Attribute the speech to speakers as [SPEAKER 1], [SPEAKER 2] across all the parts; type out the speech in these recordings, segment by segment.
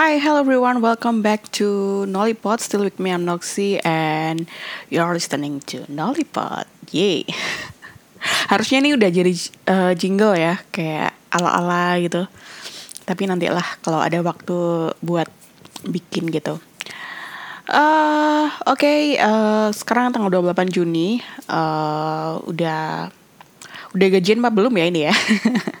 [SPEAKER 1] Hi, hello everyone. Welcome back to Nollipod. Still with me, I'm Noxy, and you're listening to Nollipod. Yay! Harusnya ini udah jadi uh, jingle ya, kayak ala-ala gitu. Tapi nantilah kalau ada waktu buat bikin gitu. Uh, Oke, okay, uh, sekarang tanggal 28 Juni. Uh, udah udah gajian apa belum ya ini ya?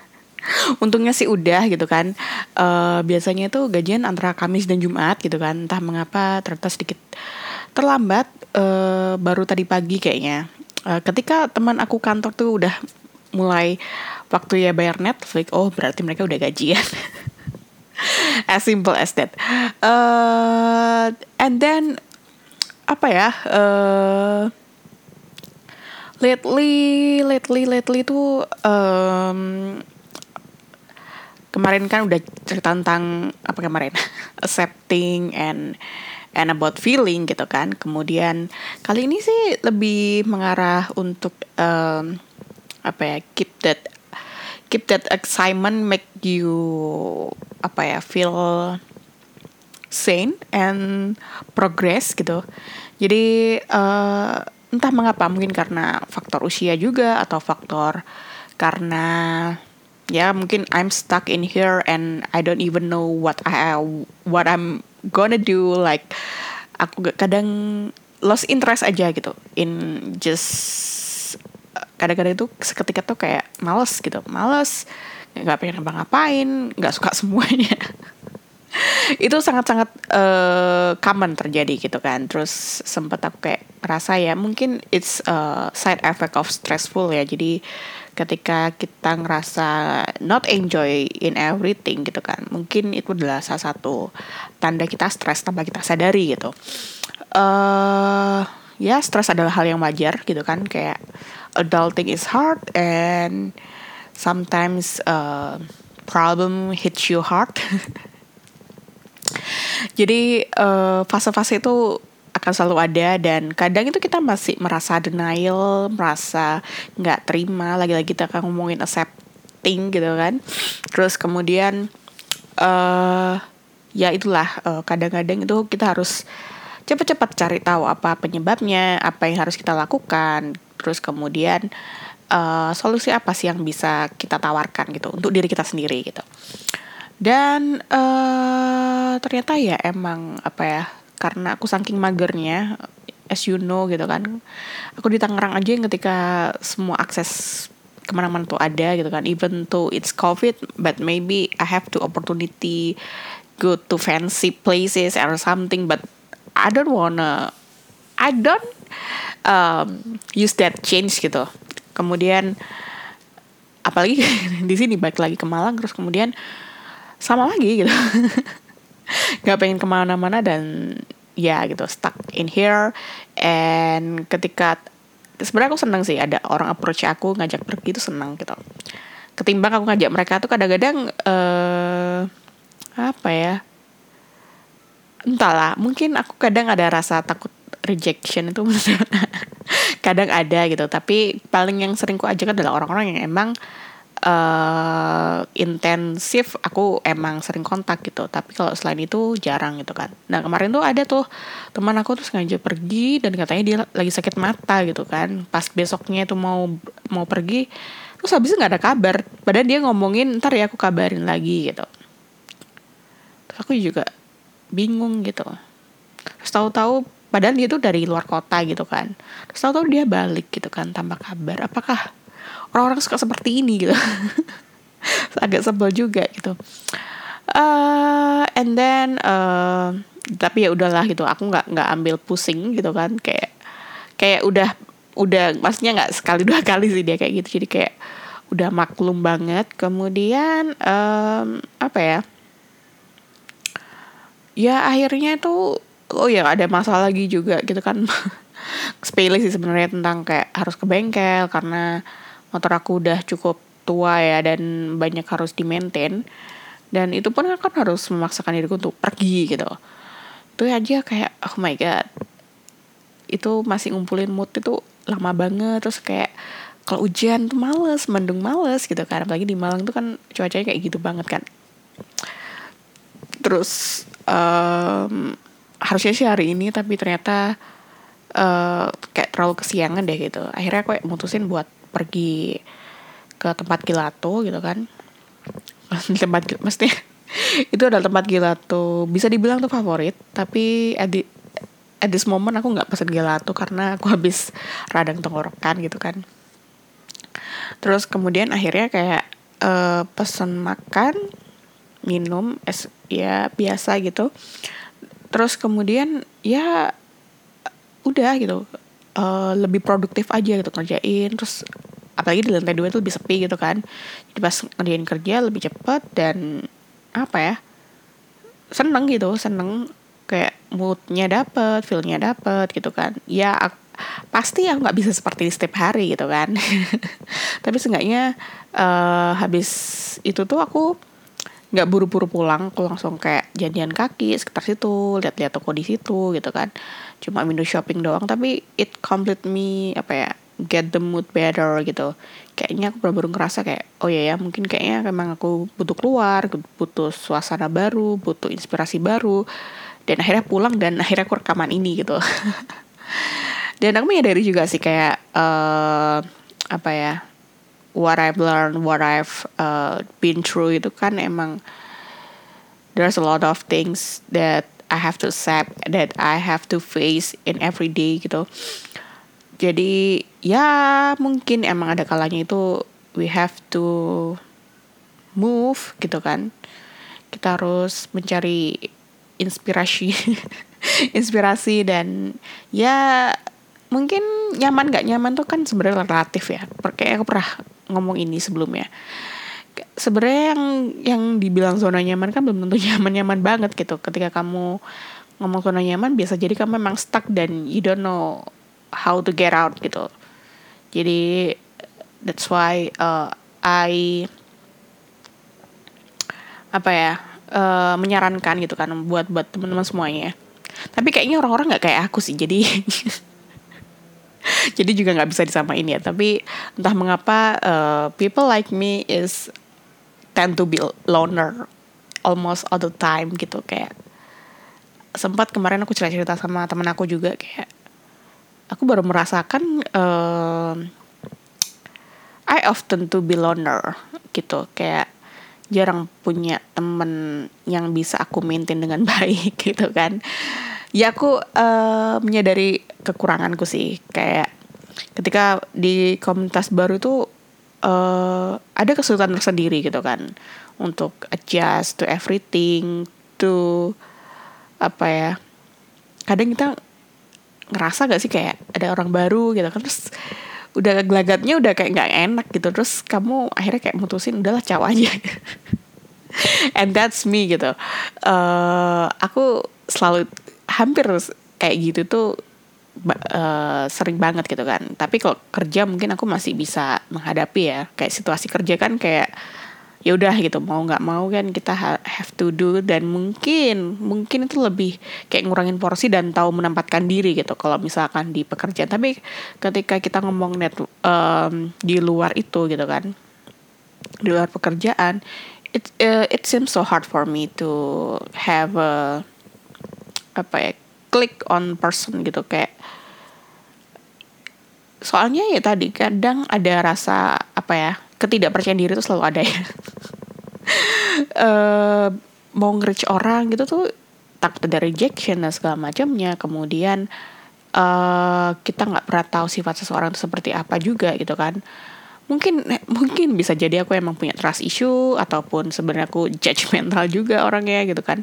[SPEAKER 1] untungnya sih udah gitu kan. Uh, biasanya itu gajian antara Kamis dan Jumat gitu kan. Entah mengapa ternyata sedikit. Terlambat uh, baru tadi pagi kayaknya. Uh, ketika teman aku kantor tuh udah mulai waktu ya bayar Netflix oh berarti mereka udah gajian. As simple as that. Uh, and then apa ya uh, lately lately lately tuh um, kemarin kan udah cerita tentang apa kemarin? Accepting and and about feeling gitu kan. Kemudian kali ini sih lebih mengarah untuk um, apa ya keep that keep that excitement make you apa ya feel sane and progress gitu. Jadi uh, entah mengapa mungkin karena faktor usia juga atau faktor karena ya mungkin I'm stuck in here and I don't even know what I what I'm gonna do. Like aku kadang lost interest aja gitu in just kadang-kadang itu seketika tuh kayak males gitu. Males nggak pengen ngapa-ngapain nggak suka semuanya. Itu sangat-sangat uh, common terjadi gitu kan. Terus sempet aku kayak rasa ya mungkin it's a side effect of stressful ya. Jadi ketika kita ngerasa not enjoy in everything gitu kan mungkin itu adalah salah satu tanda kita stres tanpa kita sadari gitu. Uh, ya stres adalah hal yang wajar gitu kan kayak adulting is hard and sometimes uh, problem hits you hard. Jadi uh, fase-fase itu akan selalu ada dan kadang itu kita masih merasa denial, merasa nggak terima, lagi-lagi kita akan ngomongin accepting gitu kan. Terus kemudian uh, ya itulah kadang kadang-kadang itu kita harus cepat-cepat cari tahu apa penyebabnya, apa yang harus kita lakukan. Terus kemudian uh, solusi apa sih yang bisa kita tawarkan gitu untuk diri kita sendiri gitu. Dan uh, ternyata ya emang apa ya karena aku saking magernya as you know gitu kan. Aku di Tangerang aja yang ketika semua akses ke mana-mana tuh ada gitu kan. Even though it's covid but maybe I have to opportunity go to fancy places or something but I don't wanna I don't um, use that change gitu. Kemudian apalagi di sini balik lagi ke Malang terus kemudian sama lagi gitu. Nggak pengen ke mana-mana dan ya gitu stuck in here. And ketika sebenarnya aku seneng sih ada orang approach aku ngajak pergi itu seneng gitu. Ketimbang aku ngajak mereka tuh kadang-kadang uh, apa ya entahlah mungkin aku kadang ada rasa takut rejection itu kadang ada gitu. Tapi paling yang sering ku ajak adalah orang-orang yang emang uh, intensif aku emang sering kontak gitu. Tapi kalau selain itu jarang gitu kan. Nah kemarin tuh ada tuh teman aku tuh sengaja pergi dan katanya dia lagi sakit mata gitu kan. Pas besoknya itu mau mau pergi terus habis nggak ada kabar. Padahal dia ngomongin ntar ya aku kabarin lagi gitu. Terus aku juga bingung gitu. Terus tahu-tahu padahal dia tuh dari luar kota gitu kan. Terus tahu-tahu dia balik gitu kan tanpa kabar. Apakah orang-orang suka seperti ini gitu. Agak sebel juga gitu. Uh, and then uh, tapi ya udahlah gitu. Aku nggak nggak ambil pusing gitu kan. Kayak kayak udah udah maksudnya nggak sekali dua kali sih dia kayak gitu. Jadi kayak udah maklum banget. Kemudian um, apa ya? Ya akhirnya tuh oh ya ada masalah lagi juga gitu kan. Sepele sih sebenarnya tentang kayak harus ke bengkel karena motor aku udah cukup tua ya dan banyak harus di maintain dan itu pun kan harus memaksakan diriku untuk pergi gitu. Itu aja kayak oh my god. Itu masih ngumpulin mood itu lama banget. Terus kayak kalau hujan tuh males mendung males gitu kan. Apalagi di Malang tuh kan cuacanya kayak gitu banget kan. Terus um, harusnya sih hari ini tapi ternyata uh, kayak terlalu kesiangan deh gitu. Akhirnya aku mutusin buat pergi ke tempat gelato gitu kan. Tempat mesti itu adalah tempat gelato bisa dibilang tuh favorit tapi at, the, at this moment aku nggak pesen gelato karena aku habis radang tenggorokan gitu kan. Terus kemudian akhirnya kayak uh, pesen makan minum es ya biasa gitu. Terus kemudian ya udah gitu uh, lebih produktif aja gitu kerjain. Terus apalagi di lantai dua itu lebih sepi gitu kan. Jadi pas ngerjain kerja lebih cepat dan apa ya seneng gitu seneng kayak moodnya dapet feelnya dapet gitu kan. Ya pasti aku nggak bisa seperti di setiap hari gitu kan. Tapi seenggaknya uh, habis itu tuh aku nggak buru-buru pulang aku langsung kayak janjian kaki sekitar situ lihat-lihat toko di situ gitu kan. Cuma window shopping doang tapi it complete me apa ya get the mood better gitu. Kayaknya aku baru-baru ngerasa kayak oh ya ya mungkin kayaknya memang aku butuh keluar butuh suasana baru butuh inspirasi baru. Dan akhirnya pulang dan akhirnya aku rekaman ini gitu. Dan aku menyadari juga sih kayak uh, apa ya what I've learned, what I've uh, been through itu kan emang there's a lot of things that I have to accept, that I have to face in every day gitu. Jadi ya mungkin emang ada kalanya itu we have to move gitu kan. Kita harus mencari inspirasi, inspirasi dan ya mungkin nyaman gak nyaman tuh kan sebenarnya relatif ya. Kayak aku pernah ngomong ini sebelumnya. Sebenarnya yang yang dibilang zona nyaman kan belum tentu nyaman-nyaman banget gitu. Ketika kamu ngomong zona nyaman biasa jadi kamu memang stuck dan you don't know how to get out gitu. Jadi that's why uh, I apa ya uh, menyarankan gitu kan buat buat teman-teman semuanya. Tapi kayaknya orang-orang nggak kayak aku sih. Jadi jadi juga nggak bisa disamain ya. Tapi entah mengapa uh, people like me is tend to be loner almost all the time gitu. Kayak sempat kemarin aku cerita cerita sama temen aku juga kayak aku baru merasakan uh, I often to be loner gitu. Kayak jarang punya temen yang bisa aku maintain dengan baik gitu kan ya aku uh, menyadari kekuranganku sih. Kayak ketika di komunitas baru itu uh, ada kesulitan tersendiri gitu kan. Untuk adjust to everything to apa ya kadang kita ngerasa gak sih kayak ada orang baru gitu kan. Terus udah gelagatnya udah kayak nggak enak gitu. Terus kamu akhirnya kayak mutusin udahlah caw aja. And that's me gitu. Uh, aku selalu hampir kayak gitu tuh uh, sering banget gitu kan. Tapi kalau kerja mungkin aku masih bisa menghadapi ya. Kayak situasi kerja kan kayak ya udah gitu mau nggak mau kan kita have to do. Dan mungkin mungkin itu lebih kayak ngurangin porsi dan tahu menempatkan diri gitu kalau misalkan di pekerjaan. Tapi ketika kita ngomong net um, di luar itu gitu kan di luar pekerjaan it uh, it seems so hard for me to have a apa ya click on person gitu kayak soalnya ya tadi kadang ada rasa apa ya ketidakpercayaan diri itu selalu ada ya. Uh, mau nge orang gitu tuh takut ada rejection dan segala macamnya. Kemudian uh, kita nggak pernah tahu sifat seseorang itu seperti apa juga gitu kan. Mungkin mungkin bisa jadi aku emang punya trust issue ataupun sebenarnya aku judgmental juga orangnya gitu kan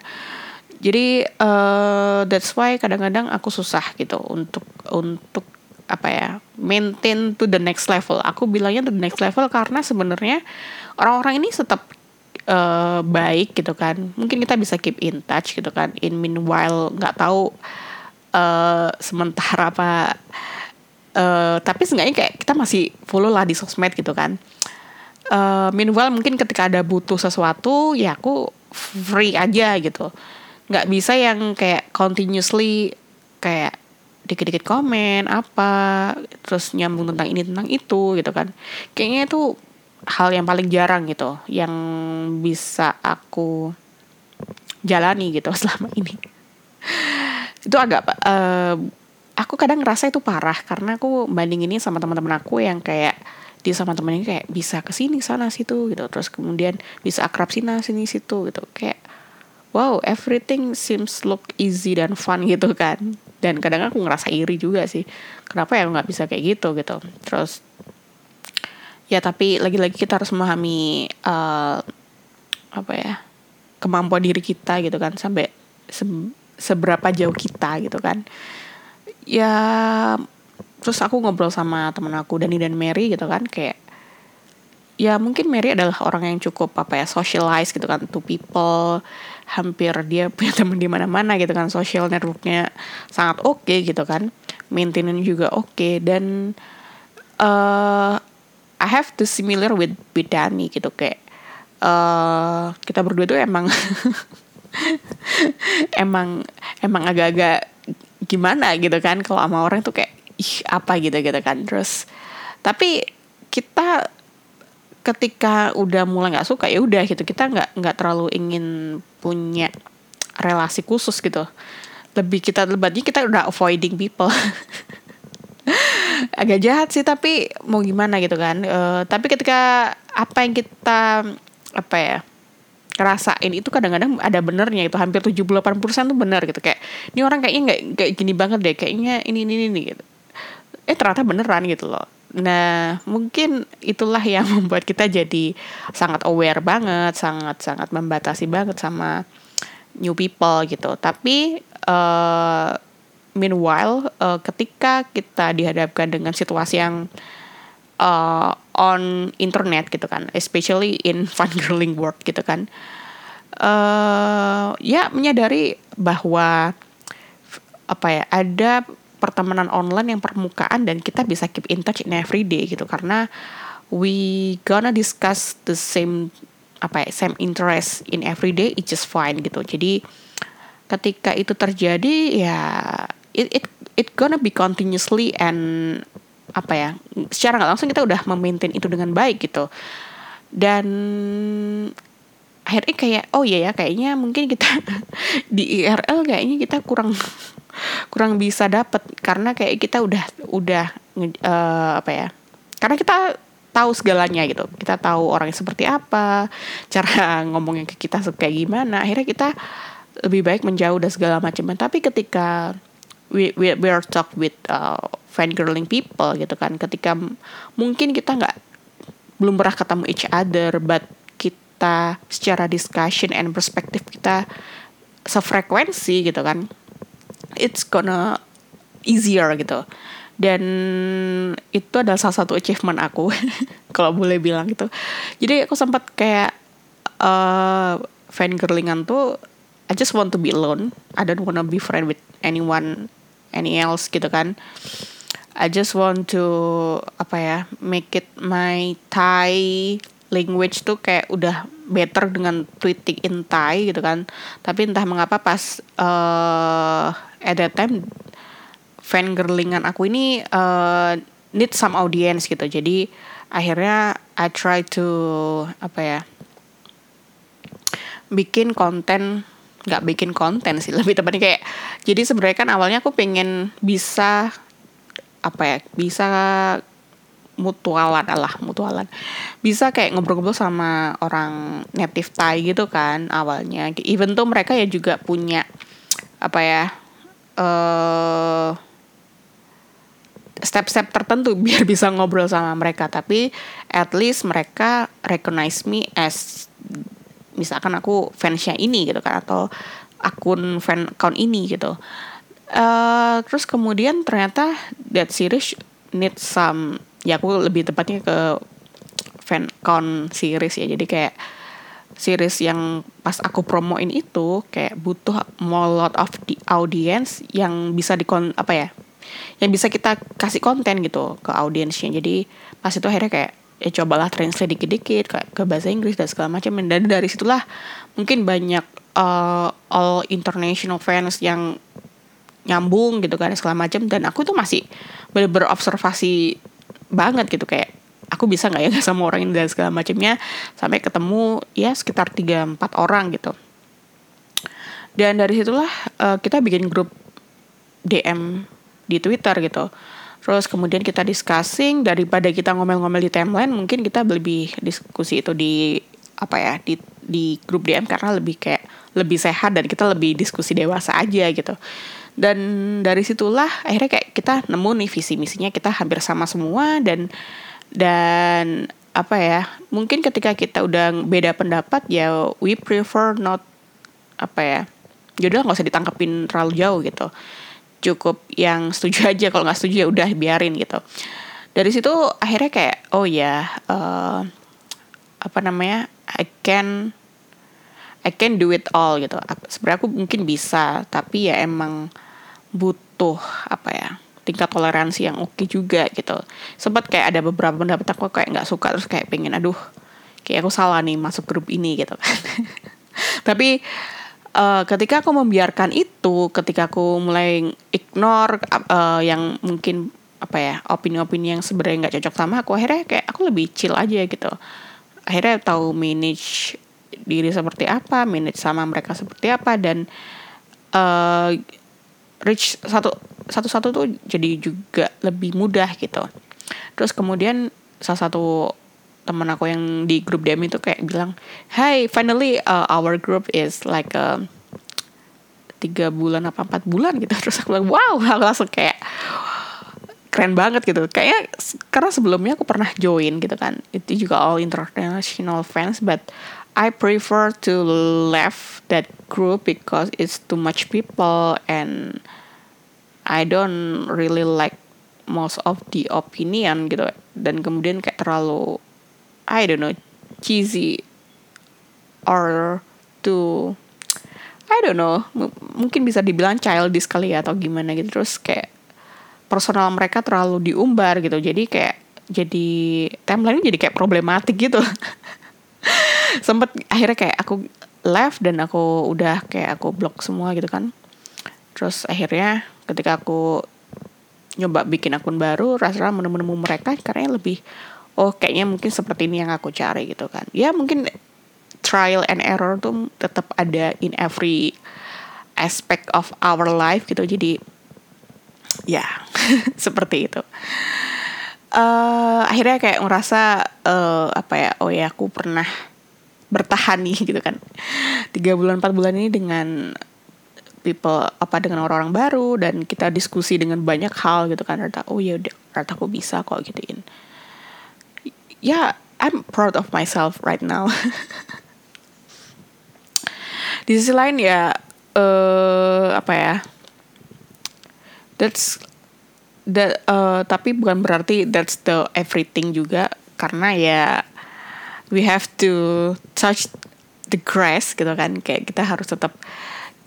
[SPEAKER 1] jadi uh, that's why kadang-kadang aku susah gitu untuk untuk apa ya maintain to the next level. Aku bilangnya to the next level karena sebenarnya orang-orang ini tetap uh, baik gitu kan. Mungkin kita bisa keep in touch gitu kan. In meanwhile nggak tahu uh, sementara apa uh, tapi seenggaknya kayak kita masih follow lah di sosmed gitu kan. Uh, meanwhile mungkin ketika ada butuh sesuatu ya aku free aja gitu nggak bisa yang kayak continuously kayak dikit-dikit komen apa terus nyambung tentang ini tentang itu gitu kan. Kayaknya itu hal yang paling jarang gitu yang bisa aku jalani gitu selama ini. Itu agak uh, aku kadang ngerasa itu parah karena aku banding ini sama teman-teman aku yang kayak dia sama temennya kayak bisa ke sini sana situ gitu. Terus kemudian bisa akrab sini sini situ gitu. Kayak wow everything seems look easy dan fun gitu kan. Dan kadang aku ngerasa iri juga sih. Kenapa ya nggak bisa kayak gitu gitu. Terus ya tapi lagi-lagi kita harus memahami uh, apa ya kemampuan diri kita gitu kan. Sampai se seberapa jauh kita gitu kan. Ya terus aku ngobrol sama temen aku Dani dan Mary gitu kan. Kayak ya mungkin Mary adalah orang yang cukup apa ya socialize gitu kan to people hampir dia punya teman di mana-mana gitu kan. Social networknya sangat oke okay, gitu kan. Maintenance juga oke. Okay. dan uh, I have the similar with with Dani gitu. Kayak uh, kita berdua tuh emang emang emang agak-agak gimana gitu kan. Kalau sama orang tuh kayak ih apa gitu gitu kan. Terus tapi kita ketika udah mulai nggak suka ya udah gitu. Kita nggak nggak terlalu ingin punya relasi khusus gitu. Lebih kita lebihnya kita udah avoiding people. Agak jahat sih tapi mau gimana gitu kan. Uh, tapi ketika apa yang kita apa ya ngerasain itu kadang-kadang ada benernya itu. Hampir 78% tuh bener gitu. Kayak ini orang kayaknya nggak kayak gini banget deh. Kayaknya ini ini ini gitu. Eh ternyata beneran gitu loh nah mungkin itulah yang membuat kita jadi sangat aware banget sangat sangat membatasi banget sama new people gitu tapi uh, meanwhile uh, ketika kita dihadapkan dengan situasi yang uh, on internet gitu kan, especially in fun girling world gitu kan. Uh, ya menyadari bahwa apa ya ada pertemanan online yang permukaan dan kita bisa keep in touch in every day gitu. Karena we gonna discuss the same apa ya same interest in every day it's just fine gitu. Jadi ketika itu terjadi ya it it it gonna be continuously and apa ya secara nggak langsung kita udah memaintain itu dengan baik gitu. Dan akhirnya kayak oh iya ya kayaknya mungkin kita di IRL kayaknya kita kurang kurang bisa dapat karena kayak kita udah udah uh, apa ya karena kita tahu segalanya gitu. Kita tahu orangnya seperti apa cara ngomongnya ke kita kayak gimana. Akhirnya kita lebih baik menjauh dan segala macam. Tapi ketika we we we are talk with uh, fangirling people gitu kan ketika mungkin kita nggak belum pernah ketemu each other but kita secara discussion and perspektif kita sefrekuensi gitu kan it's gonna easier gitu. Dan itu adalah salah satu achievement aku kalau boleh bilang gitu. Jadi aku sempat kayak uh, fangirlingan tuh I just want to be alone. I don't wanna be friend with anyone any else gitu kan. I just want to apa ya make it my Thai language tuh kayak udah better dengan tweeting in Thai gitu kan. Tapi entah mengapa pas uh, at that time fan girlingan aku ini uh, need some audience gitu. Jadi akhirnya I try to apa ya bikin konten nggak bikin konten sih lebih tepatnya kayak jadi sebenarnya kan awalnya aku pengen bisa apa ya bisa mutualan lah mutualan. Bisa kayak ngobrol-ngobrol sama orang native Thai gitu kan awalnya. Even tuh mereka ya juga punya apa ya uh, step-step tertentu biar bisa ngobrol sama mereka. Tapi at least mereka recognize me as misalkan aku fansnya ini gitu kan atau akun fan account ini gitu. Uh, terus kemudian ternyata that series need some ya aku lebih tepatnya ke fan account series ya. Jadi kayak series yang pas aku promoin itu kayak butuh more lot of the audience yang bisa di apa ya yang bisa kita kasih konten gitu ke audiensnya. Jadi pas itu akhirnya kayak ya cobalah translate dikit-dikit ke, ke bahasa Inggris dan segala macam. Dan dari situlah mungkin banyak uh, all international fans yang nyambung gitu kan segala macam. Dan aku tuh masih bener-bener observasi banget gitu kayak aku bisa nggak ya sama orang ini dan segala macamnya sampai ketemu ya sekitar tiga empat orang gitu. Dan dari situlah uh, kita bikin grup DM di Twitter gitu. Terus kemudian kita discussing daripada kita ngomel-ngomel di timeline mungkin kita lebih diskusi itu di apa ya di di grup DM karena lebih kayak lebih sehat dan kita lebih diskusi dewasa aja gitu. Dan dari situlah akhirnya kayak kita nemu nih visi misinya kita hampir sama semua dan dan apa ya mungkin ketika kita udah beda pendapat ya we prefer not apa ya ya nggak usah ditangkepin terlalu jauh gitu. Cukup yang setuju aja kalau nggak setuju ya udah biarin gitu. Dari situ akhirnya kayak oh ya uh, apa namanya I can I can do it all gitu. Sebenarnya aku mungkin bisa tapi ya emang butuh apa ya tingkat toleransi yang oke okay juga gitu. Sempat kayak ada beberapa pendapat aku kayak nggak suka terus kayak pengen aduh kayak aku salah nih masuk grup ini gitu kan. Tapi uh, ketika aku membiarkan itu ketika aku mulai ignore uh, yang mungkin apa ya opini-opini yang sebenarnya nggak cocok sama aku akhirnya kayak aku lebih chill aja gitu. Akhirnya tahu manage diri seperti apa manage sama mereka seperti apa dan uh, reach satu satu-satu tuh jadi juga lebih mudah gitu. Terus kemudian salah satu teman aku yang di grup DM itu kayak bilang, "Hey, finally uh, our group is like a tiga bulan apa empat bulan gitu." Terus aku bilang, "Wow!" Aku langsung kayak keren banget gitu. Kayaknya karena sebelumnya aku pernah join gitu kan. Itu juga all international fans, but I prefer to left that group because it's too much people and I don't really like most of the opinion gitu. Dan kemudian kayak terlalu I don't know cheesy or too I don't know mungkin bisa dibilang childish kali ya atau gimana gitu. Terus kayak personal mereka terlalu diumbar gitu. Jadi kayak jadi timeline jadi kayak problematik gitu. Sempet akhirnya kayak aku left dan aku udah kayak aku blok semua gitu kan terus akhirnya ketika aku nyoba bikin akun baru rasa menemu-nemu mereka karena lebih oh kayaknya mungkin seperti ini yang aku cari gitu kan. Ya mungkin trial and error tuh tetap ada in every aspect of our life gitu. Jadi ya seperti itu. Uh, akhirnya kayak ngerasa uh, apa ya oh ya aku pernah bertahan nih gitu kan. Tiga bulan empat bulan ini dengan people apa dengan orang-orang baru dan kita diskusi dengan banyak hal gitu kan. Rata oh ya udah rata aku bisa kok gituin. Ya yeah, I'm proud of myself right now. Di sisi lain ya uh, apa ya that's that uh, tapi bukan berarti that's the everything juga karena ya we have to touch the grass gitu kan. Kayak kita harus tetap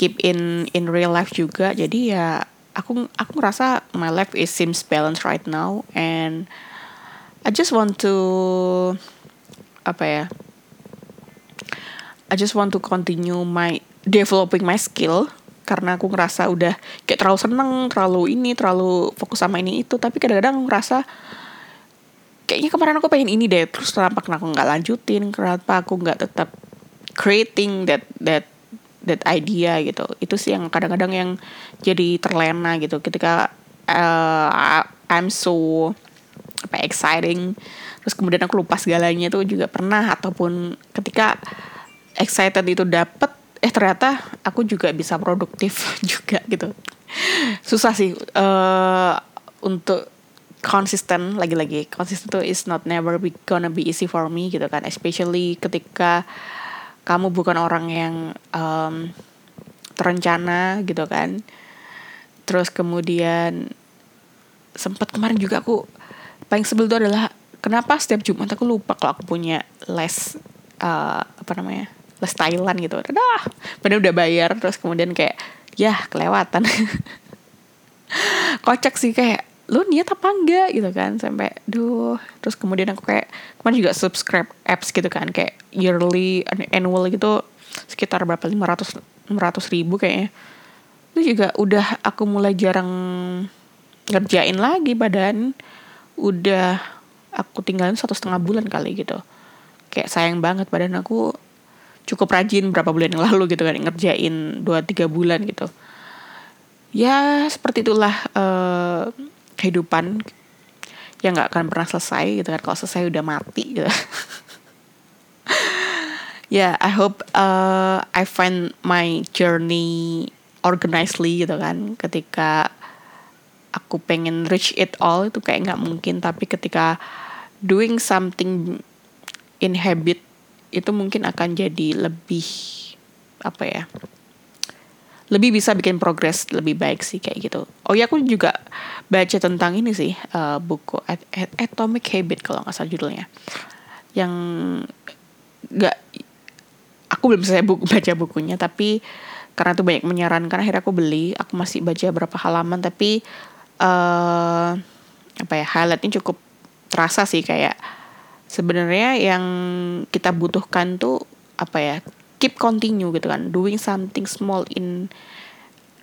[SPEAKER 1] keep in in real life juga. Jadi ya aku aku ngerasa my life is seems balanced right now. And I just want to apa ya I just want to continue my developing my skill. Karena aku ngerasa udah kayak terlalu seneng terlalu ini terlalu fokus sama ini itu. Tapi kadang-kadang aku ngerasa kayaknya kemarin aku pengen ini deh. Terus kenapa aku nggak lanjutin kenapa aku nggak tetap creating that that that idea gitu. Itu sih yang kadang-kadang yang jadi terlena gitu ketika uh, I'm so apa exciting terus kemudian aku lupa segalanya itu juga pernah ataupun ketika excited itu dapet eh ternyata aku juga bisa produktif juga gitu. Susah sih uh, untuk konsisten lagi-lagi konsisten tuh is not never be gonna be easy for me gitu kan. Especially ketika kamu bukan orang yang um, terencana gitu kan. Terus kemudian sempat kemarin juga aku paling sebel itu adalah kenapa setiap Jumat aku lupa kalau aku punya les uh, apa namanya les Thailand gitu. Dah padahal udah bayar terus kemudian kayak ya kelewatan. Kocak sih kayak lu niat apa enggak gitu kan. Sampai duh. Terus kemudian aku kayak kemarin juga subscribe apps gitu kan kayak yearly annual gitu sekitar berapa lima ratus lima ratus ribu kayaknya. Itu juga udah aku mulai jarang ngerjain lagi badan. Udah aku tinggalin satu setengah bulan kali gitu. Kayak sayang banget badan aku cukup rajin berapa bulan yang lalu gitu kan ngerjain 2-3 bulan gitu. Ya seperti itulah uh, kehidupan yang nggak akan pernah selesai gitu kan. Kalau selesai udah mati gitu. Ya yeah, I hope uh, I find my journey organizedly gitu kan. Ketika aku pengen reach it all itu kayak nggak mungkin. Tapi ketika doing something in habit itu mungkin akan jadi lebih apa ya lebih bisa bikin progres lebih baik sih kayak gitu. Oh ya aku juga baca tentang ini sih uh, buku Atomic Habit kalau nggak salah judulnya, yang nggak aku belum selesai buku, baca bukunya tapi karena tuh banyak menyarankan akhirnya aku beli aku masih baca berapa halaman tapi uh, apa ya highlightnya cukup terasa sih kayak sebenarnya yang kita butuhkan tuh apa ya keep continue gitu kan. Doing something small in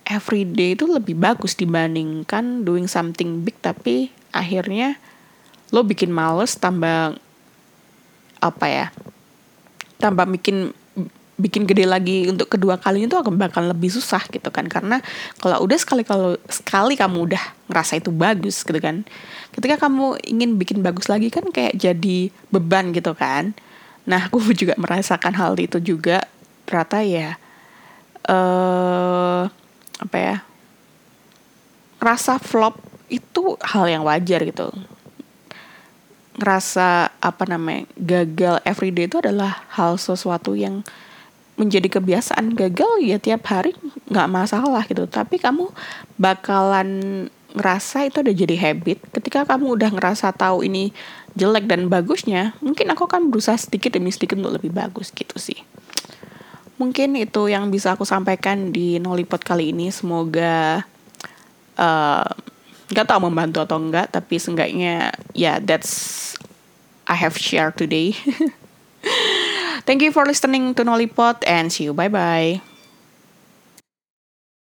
[SPEAKER 1] every day itu lebih bagus dibandingkan doing something big tapi akhirnya lo bikin males tambah apa ya tambah bikin bikin gede lagi untuk kedua kalinya itu akan bakal lebih susah gitu kan. Karena kalau udah sekali kalau sekali kamu udah ngerasa itu bagus gitu kan ketika kamu ingin bikin bagus lagi kan kayak jadi beban gitu kan. Nah aku juga merasakan hal itu juga ternyata ya uh, apa ya rasa flop itu hal yang wajar gitu. Ngerasa apa namanya gagal everyday itu adalah hal sesuatu yang menjadi kebiasaan. Gagal ya tiap hari nggak masalah gitu. Tapi kamu bakalan ngerasa itu udah jadi habit. Ketika kamu udah ngerasa tahu ini jelek dan bagusnya mungkin aku akan berusaha sedikit demi sedikit untuk lebih bagus gitu sih mungkin itu yang bisa aku sampaikan di Nolipot kali ini semoga uh, nggak tahu membantu atau enggak tapi seenggaknya ya yeah, that's I have shared today Thank you for listening to Nollypot and see you. Bye bye.